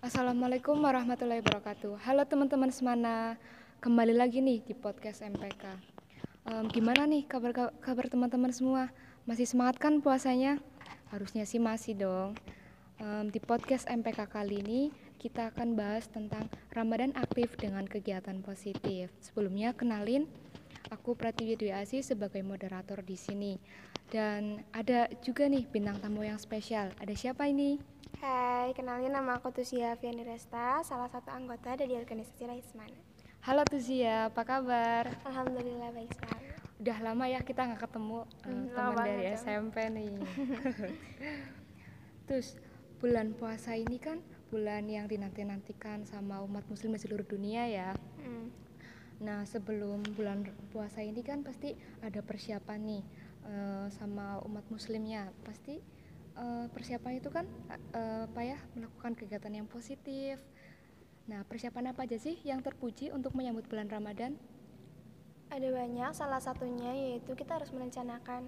Assalamualaikum warahmatullahi wabarakatuh. Halo teman-teman semana, kembali lagi nih di podcast MPK. Um, gimana nih kabar kabar teman-teman semua? Masih semangat kan puasanya? Harusnya sih masih dong. Um, di podcast MPK kali ini kita akan bahas tentang Ramadan aktif dengan kegiatan positif. Sebelumnya kenalin, aku Pratiwi Dwi Asi sebagai moderator di sini. Dan ada juga nih bintang tamu yang spesial. Ada siapa ini? Hai, kenalin nama aku Tuzia Fiani Resta, salah satu anggota dari organisasi Raisman. Halo Tuzia, apa kabar? Alhamdulillah baik sekali. Udah lama ya kita nggak ketemu hmm, uh, teman dari ya. SMP nih. Terus bulan puasa ini kan bulan yang dinanti-nantikan sama umat muslim di seluruh dunia ya. Hmm. Nah sebelum bulan puasa ini kan pasti ada persiapan nih uh, sama umat muslimnya. Pasti uh, persiapan itu kan uh, apa ya melakukan kegiatan yang positif. Nah, persiapan apa aja sih yang terpuji untuk menyambut bulan Ramadan? Ada banyak, salah satunya yaitu kita harus merencanakan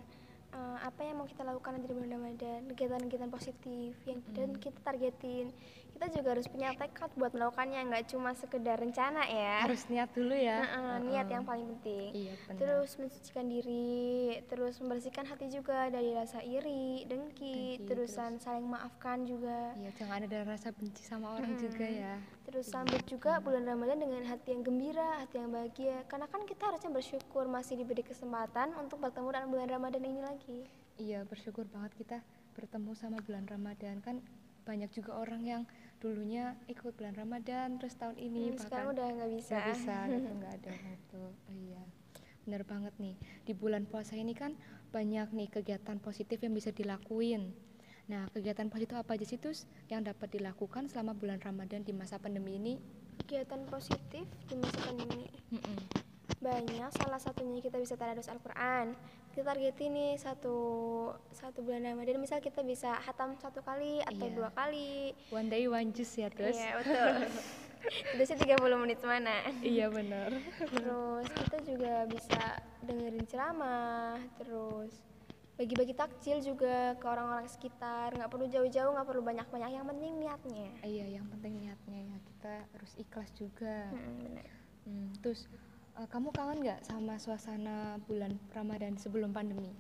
uh, apa yang mau kita lakukan di bulan Ramadan, kegiatan-kegiatan positif yang hmm. dan kita targetin. Kita juga harus punya tekad buat melakukannya nggak cuma sekedar rencana ya. Harus niat dulu ya. Uh -uh, niat yang paling penting. Iya, benar. terus mensucikan diri terus membersihkan hati juga dari rasa iri dengki, dengki terusan terus. saling maafkan juga. Iya jangan ada rasa benci sama orang hmm. juga ya. Terus iya, sambut juga bulan Ramadan dengan hati yang gembira hati yang bahagia. Karena kan kita harusnya bersyukur masih diberi kesempatan untuk bertemu dengan bulan Ramadan ini lagi iya bersyukur banget kita bertemu sama bulan Ramadan. Kan banyak juga orang yang dulunya ikut bulan Ramadan terus tahun ini hmm, sekarang udah nggak bisa. nggak bisa gitu nggak ada waktu. Oh, iya bener banget nih. Di bulan puasa ini kan banyak nih kegiatan positif yang bisa dilakuin. Nah kegiatan positif apa aja sih terus yang dapat dilakukan selama bulan Ramadan di masa pandemi ini? Kegiatan positif di masa pandemi mm -mm. banyak. Salah satunya kita bisa tadarus Al-Quran kita targetin nih satu satu bulan Ramadan. Misal kita bisa hatam satu kali atau yeah. dua kali. One day one juice ya terus. Iya betul. Sih 30 menit mana iya benar. Terus kita juga bisa dengerin ceramah terus bagi-bagi takjil juga ke orang-orang sekitar. Nggak perlu jauh-jauh nggak perlu banyak-banyak. Yang penting niatnya. Iya yang penting niatnya ya. Kita harus ikhlas juga. Hmm, benar. Hmm, terus uh, kamu kangen nggak sama suasana bulan Ramadan sebelum pandemi?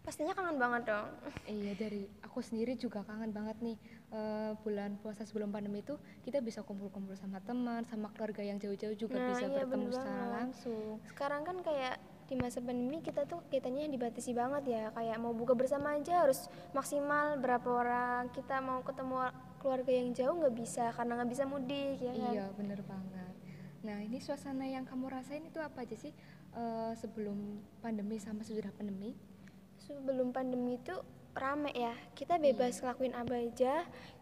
Pastinya kangen banget dong. Iya dari aku sendiri juga kangen banget nih uh, bulan puasa sebelum pandemi itu kita bisa kumpul-kumpul sama teman, sama keluarga yang jauh-jauh juga nah, bisa iya, bertemu secara langsung. Sekarang kan kayak di masa pandemi kita tuh kegiatannya dibatasi banget ya kayak mau buka bersama aja harus maksimal berapa orang kita mau ketemu keluarga yang jauh nggak bisa karena nggak bisa mudik ya kan? Iya bener banget Nah ini suasana yang kamu rasain itu apa aja sih uh, sebelum pandemi sama sesudah pandemi? Sebelum pandemi itu rame ya kita bebas iya. ngelakuin apa aja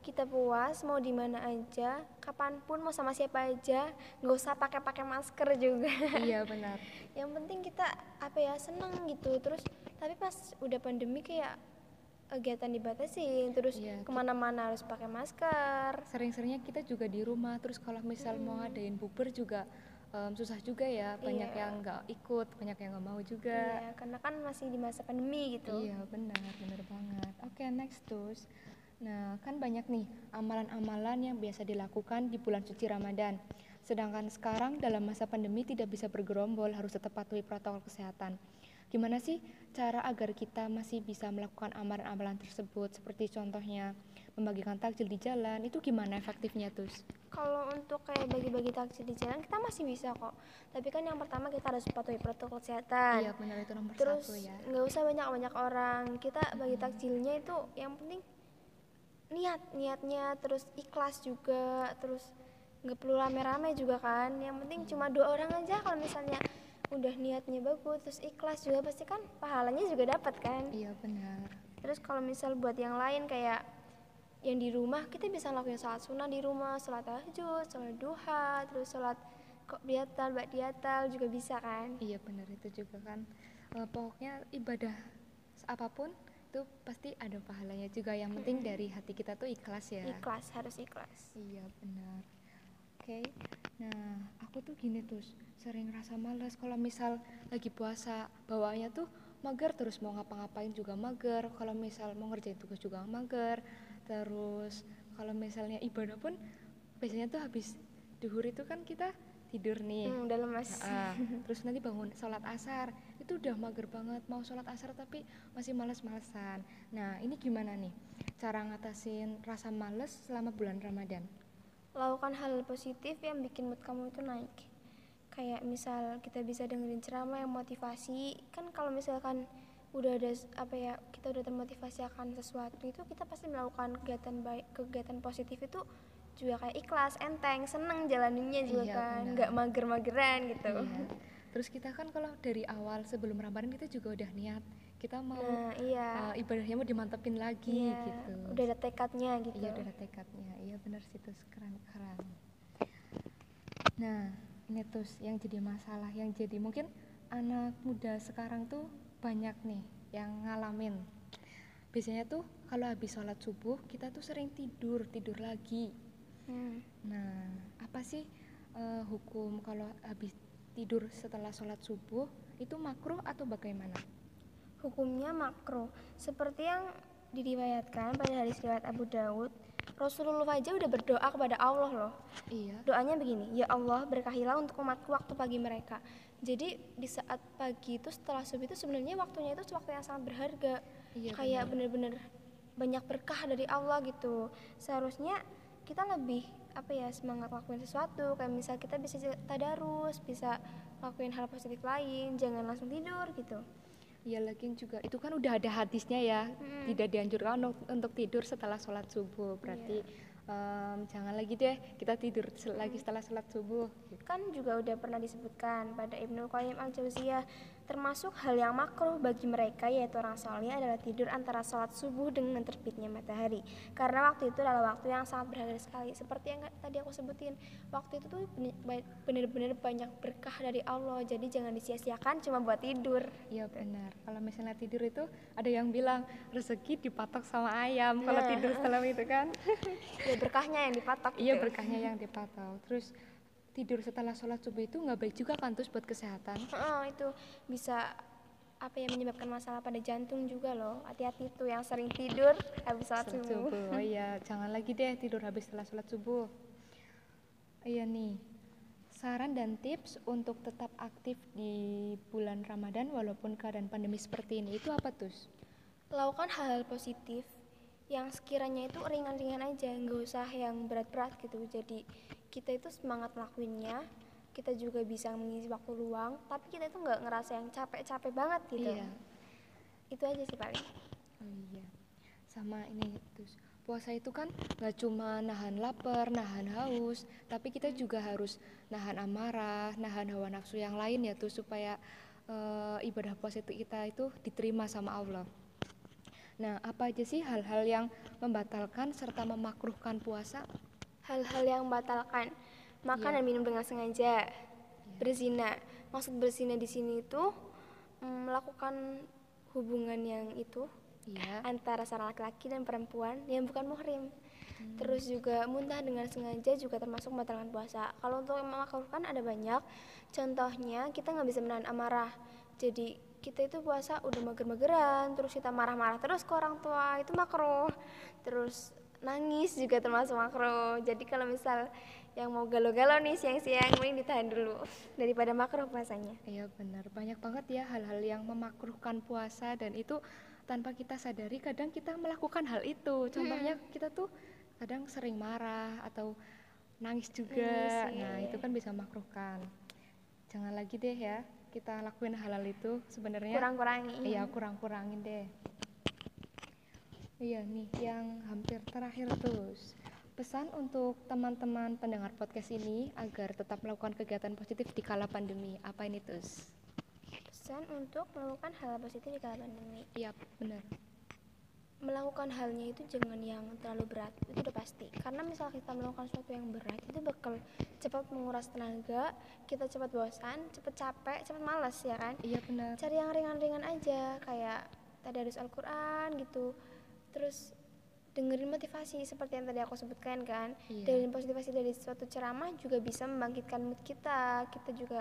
kita puas mau di mana aja kapan pun mau sama siapa aja nggak usah pakai pakai masker juga iya benar yang penting kita apa ya seneng gitu terus tapi pas udah pandemi kayak kegiatan dibatasi terus iya, ke mana-mana harus pakai masker. Sering-seringnya kita juga di rumah terus kalau misal hmm. mau ngadain bubur juga um, susah juga ya banyak iya. yang nggak ikut banyak yang nggak mau juga. Iya, karena kan masih di masa pandemi gitu. Iya benar benar banget. Oke okay, next terus. Nah kan banyak nih amalan-amalan yang biasa dilakukan di bulan suci Ramadan. Sedangkan sekarang dalam masa pandemi tidak bisa bergerombol harus tetap patuhi protokol kesehatan Gimana sih cara agar kita masih bisa melakukan amalan-amalan tersebut seperti contohnya membagikan takjil di jalan itu gimana efektifnya tuh? Kalau untuk kayak bagi-bagi takjil di jalan kita masih bisa kok. Tapi kan yang pertama kita harus patuhi protokol kesehatan. Iya benar itu nomor Terus, satu ya. nggak usah banyak-banyak orang. Kita bagi takjilnya itu yang penting niat niatnya terus ikhlas juga terus nggak perlu rame-rame juga kan. Yang penting cuma dua orang aja kalau misalnya udah niatnya bagus terus ikhlas juga pasti kan pahalanya juga dapat kan? Iya benar. Terus kalau misal buat yang lain kayak yang di rumah kita bisa lakuin sholat sunnah di rumah sholat tahajud sholat duha terus sholat kok diatal bak diatal juga bisa kan? Iya benar itu juga kan. E, pokoknya ibadah apa pun itu pasti ada pahalanya juga. Yang penting hmm. dari hati kita tuh ikhlas ya. Ikhlas harus ikhlas. Iya benar okay. nah aku tuh gini terus sering rasa males. Kalau misal lagi puasa bawaannya tuh mager terus mau ngapa-ngapain juga mager. Kalau misal mau ngerjain tugas juga mager. Terus kalau misalnya ibadah pun biasanya tuh habis duhur itu kan kita tidur nih. Hmm, udah lemas. Ah, terus nanti bangun sholat asar itu udah mager banget. Mau sholat asar tapi masih males-malesan. Nah ini gimana nih cara ngatasin rasa males selama bulan ramadan Lakukan hal positif yang bikin mood kamu itu naik. Kayak misal kita bisa dengerin ceramah yang motivasi. Kan kalau misalkan udah ada apa ya kita udah termotivasi akan sesuatu itu kita pasti melakukan kegiatan baik kegiatan positif itu juga kayak ikhlas enteng seneng jalaninnya juga Iya, kan nggak mager-mageran gitu Iya. terus kita kan kalau dari awal sebelum ramadan kita juga udah niat kita mau nah iya eh, ibadahnya mau dimantepin lagi Iya, gitu udah ada tekadnya gitu Iya udah ada tekadnya. Iya benar sih terus keren keren. Nah ini terus yang jadi masalah yang jadi mungkin anak muda sekarang tuh banyak nih yang ngalamin. Biasanya tuh kalau habis sholat subuh kita tuh sering tidur tidur lagi. Hmm. Nah apa sih eh, hukum kalau habis tidur setelah sholat subuh itu makruh atau bagaimana? Hukumnya makro, seperti yang diriwayatkan pada hadis riwayat Abu Daud, Rasulullah aja udah berdoa kepada Allah loh. Iya. Doanya begini, ya Allah berkahilah untuk umatku waktu pagi mereka. Jadi di saat pagi itu setelah subuh itu sebenarnya waktunya itu waktu yang sangat berharga. Iya, Kayak bener-bener banyak berkah dari Allah gitu. Seharusnya kita lebih apa ya semangat lakuin sesuatu kayak misal kita bisa tadarus bisa lakuin hal positif lain jangan langsung tidur gitu Iya lagi juga itu kan udah ada hadisnya ya Mm. tidak dianjurkan untuk, untuk tidur setelah sholat subuh. Berarti em, jangan lagi deh kita tidur sel- lagi setelah sholat subuh. Kan juga udah pernah disebutkan pada Ibnu Qayyim al Jauziyah termasuk hal yang makruh bagi mereka yaitu orang soleh adalah tidur antara sholat subuh dengan terbitnya matahari. Karena waktu itu adalah waktu yang sangat berharga sekali. Seperti yang tadi aku sebutin waktu itu tuh bener-bener banyak berkah dari Allah. Jadi jangan disia-siakan cuma buat tidur. Iya benar. Kalau misalnya tidur itu ada yang bilang rezeki dipatok sama ayam. Kalau Nah. tidur setelah itu kan. Ya berkahnya yang dipatok iya gitu. berkahnya yang dipatok. Terus tidur setelah sholat subuh itu nggak baik juga kan terus buat kesehatan? Heeh, itu bisa apa ya menyebabkan masalah pada jantung juga loh. Hati-hati tuh yang sering tidur habis sholat Sholat subuh. Oh iya, jangan lagi deh tidur habis setelah sholat subuh. Iya nih, saran dan tips untuk tetap aktif di bulan Ramadan walaupun keadaan pandemi seperti ini itu apa tuh? lakukan hal-hal positif yang sekiranya itu ringan-ringan aja nggak usah yang berat-berat gitu. Jadi kita itu semangat ngelakuinnya kita juga bisa mengisi waktu luang tapi kita itu nggak ngerasa yang capek-capek banget gitu Iya. itu aja sih paling Oh iya, sama ini terus puasa itu kan nggak cuma nahan lapar, nahan haus, tapi kita juga harus nahan amarah, nahan hawa nafsu yang lain ya tuh supaya eh, ibadah puasa itu kita itu diterima sama Allah. Nah, apa aja sih hal-hal yang membatalkan serta memakruhkan puasa? Hal-hal yang membatalkan makan Iya. dan minum dengan sengaja berzina maksud berzina di sini itu mm, melakukan hubungan yang itu Iya. antara seorang laki-laki dan perempuan yang bukan muhrim. Terus juga muntah dengan sengaja juga termasuk membatalkan puasa. Kalau untuk yang memakruhkan ada banyak. Contohnya kita nggak bisa menahan amarah. Jadi kita itu puasa udah mager-mageran, terus kita marah-marah terus ke orang tua itu makruh. Terus nangis juga termasuk makruh. Jadi kalau misal yang mau galau-galau nih siang-siang mending ditahan dulu daripada makruh puasanya. Iya benar, banyak banget ya hal-hal yang memakruhkan puasa dan itu tanpa kita sadari kadang kita melakukan hal itu. Contohnya kita tuh kadang sering marah atau nangis juga. Nangis, iya, nah, iya. itu kan bisa memakruhkan. Jangan lagi deh ya kita lakuin hal-hal itu sebenarnya Kurang-kurangi. Iya, kurang-kurangin deh. Iya nih, yang hampir terakhir terus. Pesan untuk teman-teman pendengar podcast ini agar tetap melakukan kegiatan positif di kala pandemi. Apa ini terus? Pesan untuk melakukan hal positif di kala pandemi. Iya, benar. melakukan halnya itu jangan yang terlalu berat itu udah pasti karena misal kita melakukan sesuatu yang berat itu bakal cepat menguras tenaga kita cepat bosan cepat capek cepat malas ya kan Iya benar. cari yang ringan-ringan aja kayak tadarus Al-Quran gitu terus dengerin motivasi seperti yang tadi aku sebutkan kan Iya. dari motivasi dari suatu ceramah juga bisa membangkitkan mood kita kita juga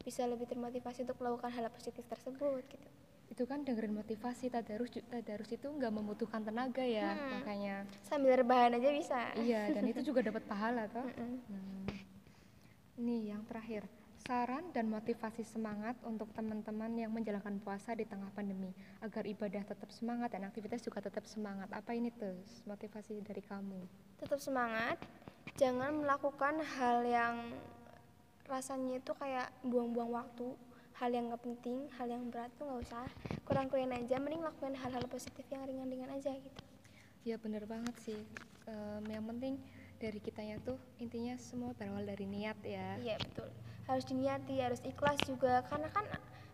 bisa lebih termotivasi untuk melakukan hal positif tersebut gitu itu kan dengerin motivasi tadarus tadarus itu nggak membutuhkan tenaga ya Hmm. makanya sambil rebahan aja bisa iya dan itu juga dapat pahala toh. Hmm. Nih yang terakhir, saran dan motivasi semangat untuk teman-teman yang menjalankan puasa di tengah pandemi agar ibadah tetap semangat dan aktivitas juga tetap semangat. Apa ini tuh motivasi dari kamu? tetap semangat jangan melakukan hal yang rasanya itu kayak buang-buang waktu hal yang nggak penting hal yang berat tuh nggak usah kurang-kurangin aja mending lakuin hal-hal positif yang ringan-ringan aja gitu Ya bener banget sih. Em, yang penting dari kitanya tuh intinya semua berawal dari niat ya. iya betul harus diniati harus ikhlas juga karena kan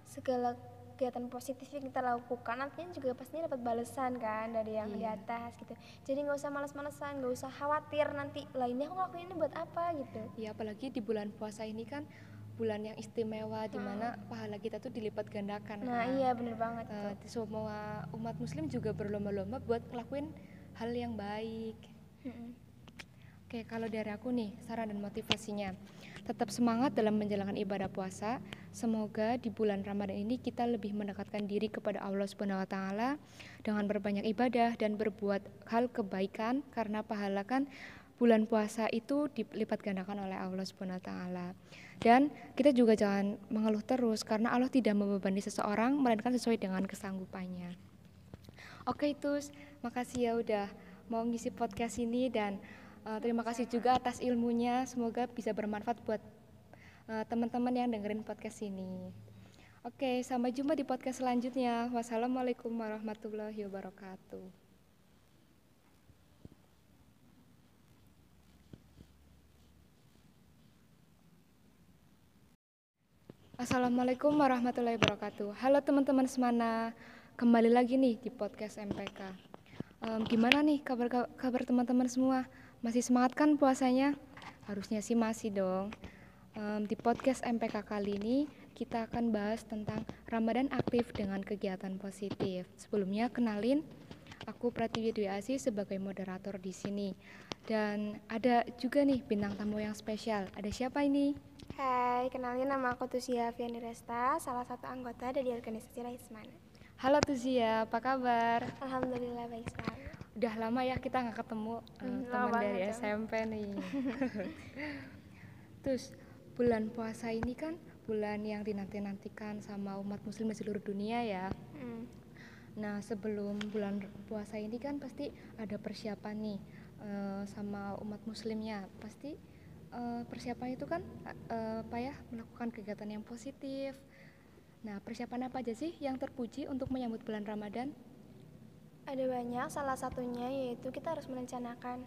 segala kegiatan positif yang kita lakukan nantinya juga pastinya dapat balasan kan dari yang di Iya. atas gitu jadi nggak usah malas-malesan nggak usah khawatir nanti lainnya aku ngelakuin ini buat apa gitu Ya apalagi di bulan puasa ini kan bulan yang istimewa di mana pahala kita tuh dilipat gandakan. nah kan. iya bener banget Eh, itu semua umat muslim juga berlomba-lomba buat ngelakuin hal yang baik. Mm-mm. Oke, kalau dari aku nih, saran dan motivasinya. Tetap semangat dalam menjalankan ibadah puasa. Semoga di bulan Ramadan ini kita lebih mendekatkan diri kepada Allah Subhanahu wa taala dengan berbanyak ibadah dan berbuat hal kebaikan karena pahala kan bulan puasa itu dilipat gandakan oleh Allah Subhanahu wa taala. Dan kita juga jangan mengeluh terus karena Allah tidak membebani seseorang melainkan sesuai dengan kesanggupannya. Oke, Tus, makasih ya udah mau ngisi podcast ini dan eh, terima kasih juga atas ilmunya. Semoga bisa bermanfaat buat eh, teman-teman yang dengerin podcast ini. Oke, sampai jumpa di podcast selanjutnya. Wassalamualaikum warahmatullahi wabarakatuh. Assalamualaikum warahmatullahi wabarakatuh. Halo teman-teman semana, kembali lagi nih di podcast MPK. Em, gimana nih kabar kabar teman-teman semua? Masih semangat kan puasanya? Harusnya sih masih dong. Em, di podcast MPK kali ini kita akan bahas tentang Ramadan aktif dengan kegiatan positif. Sebelumnya kenalin, aku Pratiwi Dwi Asi sebagai moderator di sini. Dan ada juga nih bintang tamu yang spesial. Ada siapa ini? Hai, kenalin nama aku Tusia Fiani Resta, salah satu anggota dari organisasi Raismana. Halo Tuzia, apa kabar? Alhamdulillah baik sekali. Udah lama ya kita nggak ketemu Hmm, teman dari Jam. SMP nih. Terus bulan puasa ini kan bulan yang dinanti-nantikan sama umat muslim di seluruh dunia ya. Hmm, Nah sebelum bulan puasa ini kan pasti ada persiapan nih eh, sama umat muslimnya. Pasti eh, persiapan itu kan eh, apa ya melakukan kegiatan yang positif. Nah persiapan apa aja sih yang terpuji untuk menyambut bulan Ramadan? Ada banyak, salah satunya yaitu kita harus merencanakan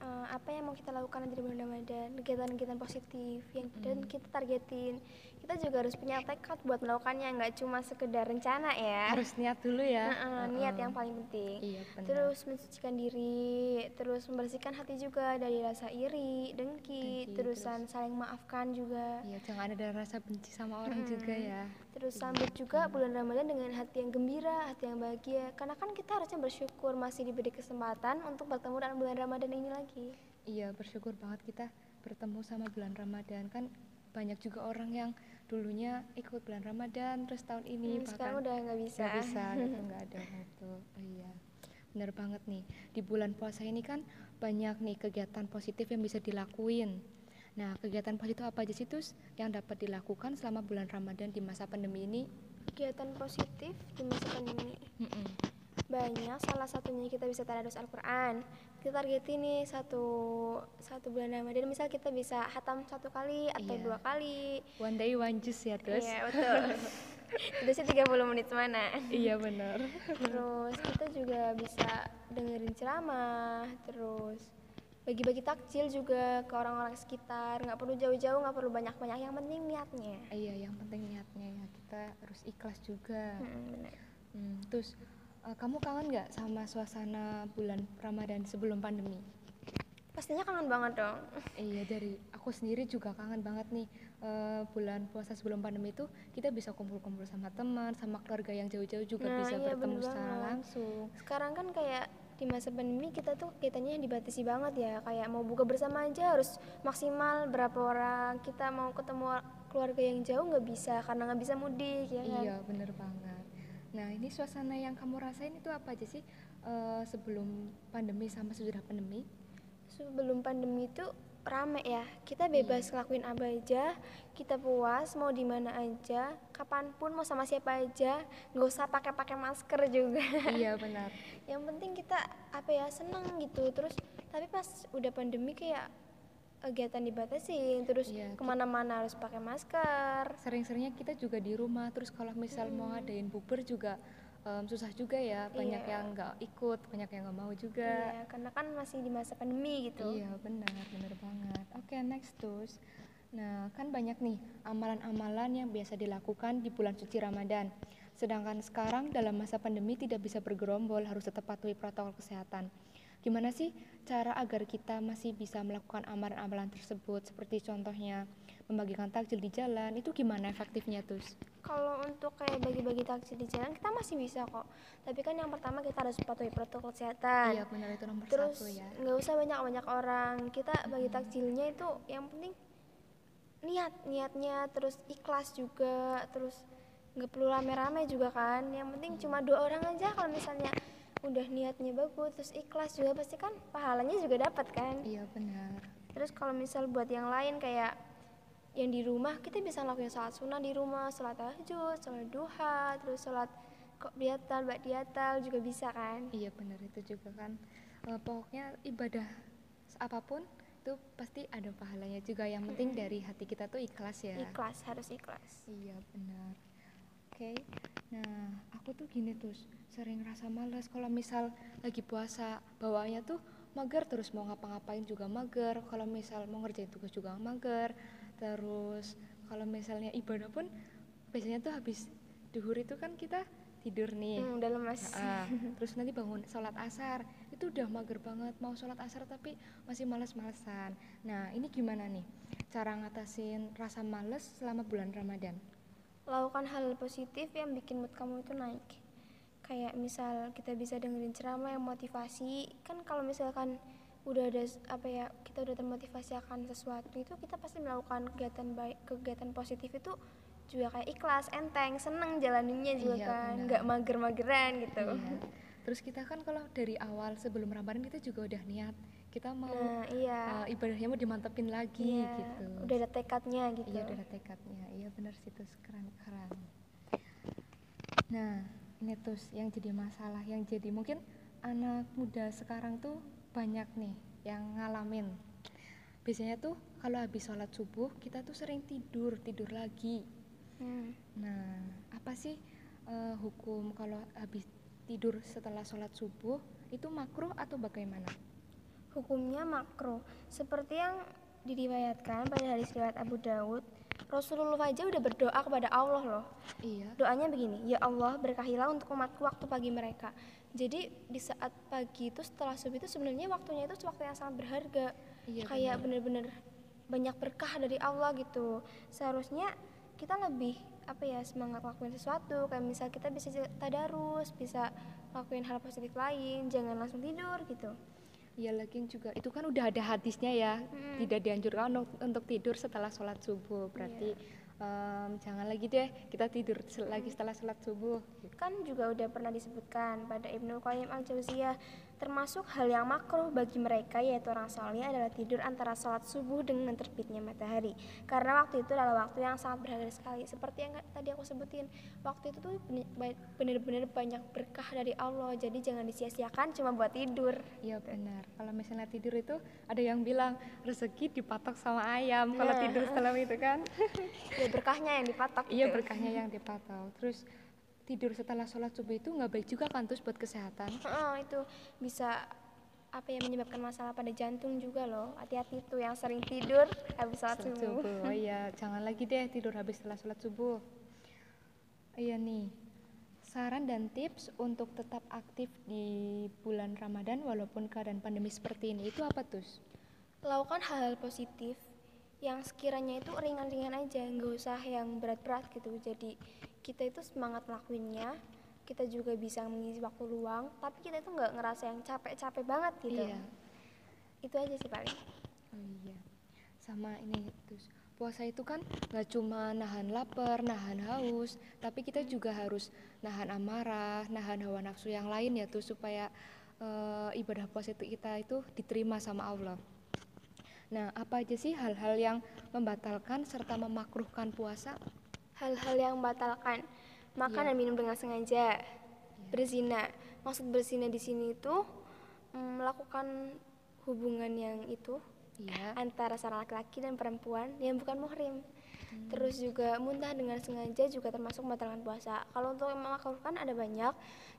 eh, apa yang mau kita lakukan nanti di bulan Ramadan, kegiatan-kegiatan positif yang dan kita targetin. Kita juga harus punya tekad buat melakukannya, nggak cuma sekedar rencana ya. Harus niat dulu ya. Nah, eh, niat Heeh. yang paling penting. Iya benar. Terus mensucikan diri, terus membersihkan hati juga dari rasa iri, dengki, Dengki, terusan saling maafkan juga. Iya, jangan ada rasa benci sama orang juga ya. Terus sambut juga bulan Ramadan dengan hati yang gembira, hati yang bahagia. Karena kan kita harusnya bersyukur masih diberi kesempatan untuk bertemu dengan bulan Ramadan ini lagi. Iya, bersyukur banget kita bertemu sama bulan Ramadan. Kan banyak juga orang yang dulunya ikut bulan Ramadan terus tahun ini Hmm, sekarang bahkan udah nggak bisa. nggak bisa gitu, nggak ada gitu. Oh, iya. Bener banget nih. Di bulan puasa ini kan banyak nih kegiatan positif yang bisa dilakuin. Nah, kegiatan positif apa aja sih Tus yang dapat dilakukan selama bulan Ramadan di masa pandemi ini? Kegiatan positif di masa pandemi Mm-mm. banyak. Salah satunya kita bisa tadarus Al-Quran. Kita targetin nih satu satu bulan Ramadan. Misal kita bisa hatam satu kali atau Iya. dua kali. One day one juice ya Tus. Iya betul. Itu sih 30 menit mana. iya bener. terus kita juga bisa dengerin ceramah terus bagi-bagi takjil juga ke orang-orang sekitar nggak perlu jauh-jauh nggak perlu banyak-banyak yang penting niatnya Iya, yang penting niatnya ya. Kita harus ikhlas juga. Mm, bener. Hmm, terus kamu kangen nggak sama suasana bulan Ramadan sebelum pandemi? pastinya kangen banget dong Iya dari aku sendiri juga kangen banget nih eh, bulan puasa sebelum pandemi itu kita bisa kumpul-kumpul sama teman, sama keluarga yang jauh-jauh juga Nah, bisa iya, bertemu secara banget. langsung. sekarang kan kayak di masa pandemi kita tuh kegiatannya dibatasi banget ya kayak mau buka bersama aja harus maksimal berapa orang kita mau ketemu keluarga yang jauh nggak bisa karena nggak bisa mudik ya kan Iya bener banget. Nah, ini suasana yang kamu rasain itu apa aja sih eh, sebelum pandemi sama sesudah pandemi? Sebelum pandemi itu rame ya. Kita bebas ngelakuin apa aja, kita puas mau di mana aja, kapan pun mau sama siapa aja, nggak usah pakai-pakai masker juga. iya benar. Yang penting kita apa ya seneng gitu. Terus tapi pas udah pandemi kayak kegiatan dibatasin, terus Iya, ki- ke mana-mana harus pakai masker. Sering-seringnya kita juga di rumah, terus kalau misal mau ngadain bukber juga em, susah juga ya, banyak Iya. yang nggak ikut, banyak yang nggak mau juga. Iya, karena kan masih di masa pandemi gitu. Iya benar, benar banget. Oke next terus. Nah kan banyak nih amalan-amalan yang biasa dilakukan di bulan suci Ramadan. Sedangkan sekarang dalam masa pandemi tidak bisa bergerombol, harus tetap patuhi protokol kesehatan. Gimana sih cara agar kita masih bisa melakukan amalan-amalan tersebut? Seperti contohnya membagikan takjil di jalan, itu gimana efektifnya terus? Kalau untuk kayak bagi-bagi takjil di jalan kita masih bisa kok. Tapi kan yang pertama kita harus patuhi protokol kesehatan. Iya benar itu nomor Terus satu ya. nggak usah banyak-banyak orang. Kita bagi takjilnya itu yang penting niat, niatnya terus ikhlas juga, terus nggak perlu rame-rame juga kan. Yang penting cuma dua orang aja kalau misalnya udah niatnya bagus terus ikhlas juga pasti kan pahalanya juga dapat kan. Iya benar. Terus kalau misal buat yang lain kayak yang di rumah kita bisa lakuin sholat sunnah di rumah, sholat tahajud, sholat duha, terus sholat kok diatal, bak diatal juga bisa kan? Iya benar itu juga kan. Eh, pokoknya ibadah apa pun itu pasti ada pahalanya juga. Yang penting dari hati kita tuh ikhlas ya. Ikhlas harus ikhlas. Iya benar. Oke. Nah aku tuh gini terus sering rasa males kalau misal lagi puasa bawaannya tuh mager terus mau ngapa-ngapain juga mager. Kalau misal mau ngerjain tugas juga mager. Terus kalau misalnya ibadah pun biasanya tuh habis duhur itu kan kita tidur nih. Hmm, udah lemas. Terus nanti bangun sholat asar itu udah mager banget mau sholat asar tapi masih males-malesan nah ini gimana nih cara ngatasin rasa males selama bulan ramadan Lakukan hal positif yang bikin mood kamu itu naik. Kayak misal kita bisa dengerin ceramah yang motivasi. Kan kalau misalkan udah ada apa ya kita udah termotivasi akan sesuatu itu kita pasti melakukan kegiatan baik kegiatan positif itu juga kayak ikhlas enteng seneng jalaninnya juga Iya, kan nggak mager-mageran gitu Iya. terus kita kan kalau dari awal sebelum ramadan kita juga udah niat kita mau nah iya eh, ibadahnya mau dimantepin lagi Iya, gitu udah ada tekadnya gitu Iya udah ada tekadnya. Iya benar sih terus keren keren. Nah ini terus yang jadi masalah yang jadi mungkin anak muda sekarang tuh banyak nih yang ngalamin. Biasanya tuh kalau habis sholat subuh kita tuh sering tidur tidur lagi. Hmm. Nah apa sih eh, hukum kalau habis tidur setelah sholat subuh itu makruh atau bagaimana? Hukumnya makro, seperti yang diriwayatkan pada hadis riwayat Abu Daud, Rasulullah aja udah berdoa kepada Allah loh. Iya. Doanya begini, ya Allah berkahilah untuk umatku waktu pagi mereka. Jadi di saat pagi itu setelah subuh itu sebenarnya waktunya itu waktu yang sangat berharga. Iya, Kayak bener-bener banyak berkah dari Allah gitu. Seharusnya kita lebih apa ya semangat lakuin sesuatu kayak misal kita bisa tadarus bisa lakuin hal positif lain jangan langsung tidur gitu Iya lagi juga. Itu kan udah ada hadisnya ya. Mm. tidak dianjurkan untuk, tidur setelah sholat subuh. Berarti em, jangan lagi deh kita tidur sel- lagi setelah sholat subuh. Kan juga udah pernah disebutkan pada Ibnu Qayyim al Jauziyah termasuk hal yang makruh bagi mereka yaitu orang soleh adalah tidur antara sholat subuh dengan terbitnya matahari. Karena waktu itu adalah waktu yang sangat berharga sekali. Seperti yang tadi aku sebutin waktu itu tuh bener-bener banyak berkah dari Allah. Jadi jangan disia-siakan cuma buat tidur. Iya benar. Kalau misalnya tidur itu ada yang bilang rezeki dipatok sama ayam kalau Nah. tidur setelah itu kan. Ya berkahnya yang dipatok iya gitu. berkahnya yang dipatok. Terus tidur setelah sholat subuh itu nggak baik juga kan terus buat kesehatan Heeh, itu bisa apa ya menyebabkan masalah pada jantung juga loh hati-hati tuh yang sering tidur habis sholat Sholat subuh subuh. Oh iya, jangan lagi deh tidur habis setelah sholat subuh. Iya nih, saran dan tips untuk tetap aktif di bulan Ramadan walaupun keadaan pandemi seperti ini itu apa tuh? lakukan hal-hal positif yang sekiranya itu ringan-ringan aja nggak usah yang berat-berat gitu jadi kita itu semangat ngelakuinnya kita juga bisa mengisi waktu luang tapi kita itu nggak ngerasa yang capek-capek banget gitu Iya. itu aja sih paling Oh iya. Sama ini terus puasa itu kan nggak cuma nahan lapar, nahan haus, tapi kita juga harus nahan amarah, nahan hawa nafsu yang lain ya tuh supaya uh, ibadah puasa itu kita itu diterima sama Allah. Nah, apa aja sih hal-hal yang membatalkan serta memakruhkan puasa? Hal-hal yang membatalkan makan ya. dan minum dengan sengaja, ya. berzina. Maksud berzina di sini itu mm, melakukan hubungan yang itu yeah. antara seorang laki-laki dan perempuan yang bukan muhrim. Hmm. Terus juga muntah dengan sengaja juga termasuk membatalkan puasa. Kalau untuk yang memakruhkan ada banyak.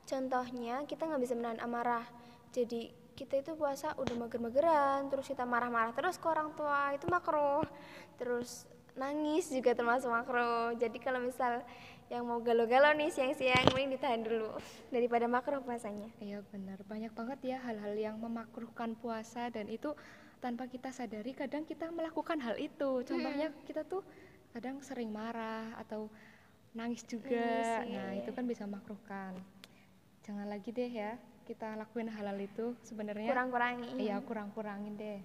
Contohnya kita nggak bisa menahan amarah. Jadi kita itu puasa udah mager-mageran, terus kita marah-marah terus ke orang tua itu makruh. Terus nangis juga termasuk makruh. Jadi kalau misal yang mau galau-galau nih siang-siang mending ditahan dulu daripada makruh puasanya. Iya benar, banyak banget ya hal-hal yang memakruhkan puasa dan itu tanpa kita sadari kadang kita melakukan hal itu contohnya hmm. kita tuh kadang sering marah atau nangis juga nangis, iya, nah itu kan bisa makruhkan jangan lagi deh ya kita lakuin hal-hal itu sebenarnya. Kurang-kurangin. Iya kurang-kurangin deh.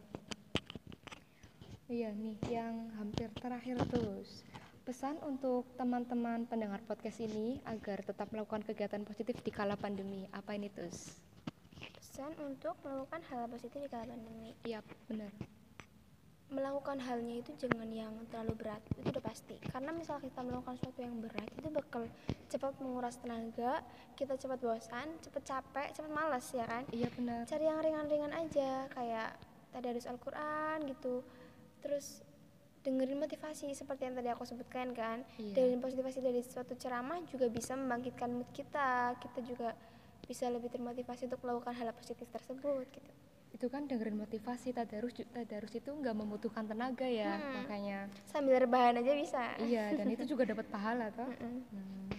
Iya nih yang hampir terakhir terus pesan untuk teman-teman pendengar podcast ini agar tetap melakukan kegiatan positif di kala pandemi. Apa ini terus pesan untuk melakukan hal positif di kala pandemi. Iya, benar. Melakukan halnya itu jangan yang terlalu berat, itu udah pasti. Karena misal kita melakukan sesuatu yang berat, itu bakal cepat menguras tenaga, kita cepat bosan, cepat capek, cepat malas ya kan? Iya benar. Cari yang ringan-ringan aja, kayak tadi harus Al-Quran gitu. Terus dengerin motivasi seperti yang tadi aku sebutkan kan. Iya. Dan motivasi dari suatu ceramah juga bisa membangkitkan mood kita. Kita juga bisa lebih termotivasi untuk melakukan hal positif tersebut gitu itu kan dengerin motivasi tadarus tadarus itu nggak membutuhkan tenaga ya hmm. makanya. Sambil rebahan aja bisa. Iya dan itu juga dapat pahala toh. Hmm. hmm.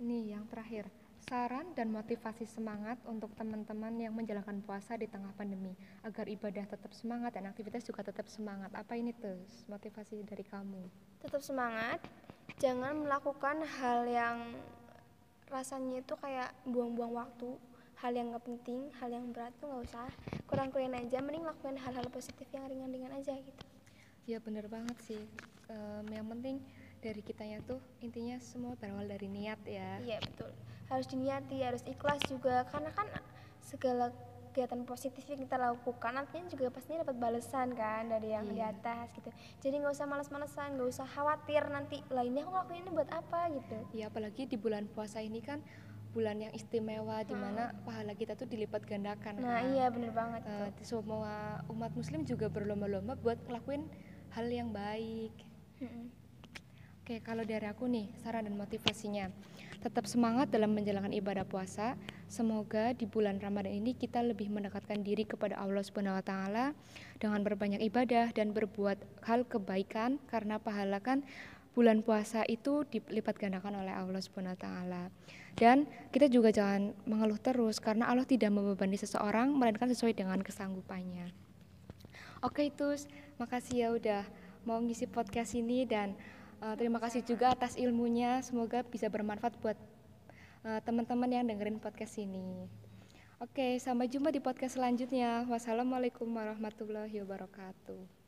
nih yang terakhir. Saran dan motivasi semangat untuk teman-teman yang menjalankan puasa di tengah pandemi. Agar ibadah tetap semangat dan aktivitas juga tetap semangat. Apa ini tuh motivasi dari kamu. Tetap semangat. Jangan melakukan hal yang rasanya itu kayak buang-buang waktu hal yang nggak penting hal yang berat tuh nggak usah. Kurang-kurangin aja mending lakukan hal-hal positif yang ringan-ringan aja gitu. Ya bener banget sih. Um, yang penting dari kitanya tuh intinya semua berawal dari niat ya. Iya betul. Harus diniati harus ikhlas juga karena kan segala kegiatan positif yang kita lakukan nantinya juga pastinya dapat balasan kan dari yang iya. di atas gitu. Jadi nggak usah malas-malesan nggak usah khawatir nanti lainnya aku ngelakuin ini buat apa? Gitu. Ya apalagi di bulan puasa ini kan bulan yang istimewa di mana hmm. pahala kita tuh dilipat gandakan nah kan? iya bener banget uh, semua umat muslim juga berlomba-lomba buat ngelakuin hal yang baik hmm. oke kalau dari aku nih saran dan motivasinya tetap semangat dalam menjalankan ibadah puasa. Semoga di bulan Ramadan ini kita lebih mendekatkan diri kepada Allah Subhanahu wa taala dengan berbanyak ibadah dan berbuat hal kebaikan karena pahala kan bulan puasa itu dilipat gandakan oleh Allah Subhanahu wa taala. Dan kita juga jangan mengeluh terus karena Allah tidak membebani seseorang melainkan sesuai dengan kesanggupannya. Oke, itu makasih ya udah mau ngisi podcast ini dan Uh, terima kasih juga atas ilmunya. Semoga bisa bermanfaat buat uh, teman-teman yang dengerin podcast ini. Oke, sampai jumpa di podcast selanjutnya. Wassalamualaikum warahmatullahi wabarakatuh.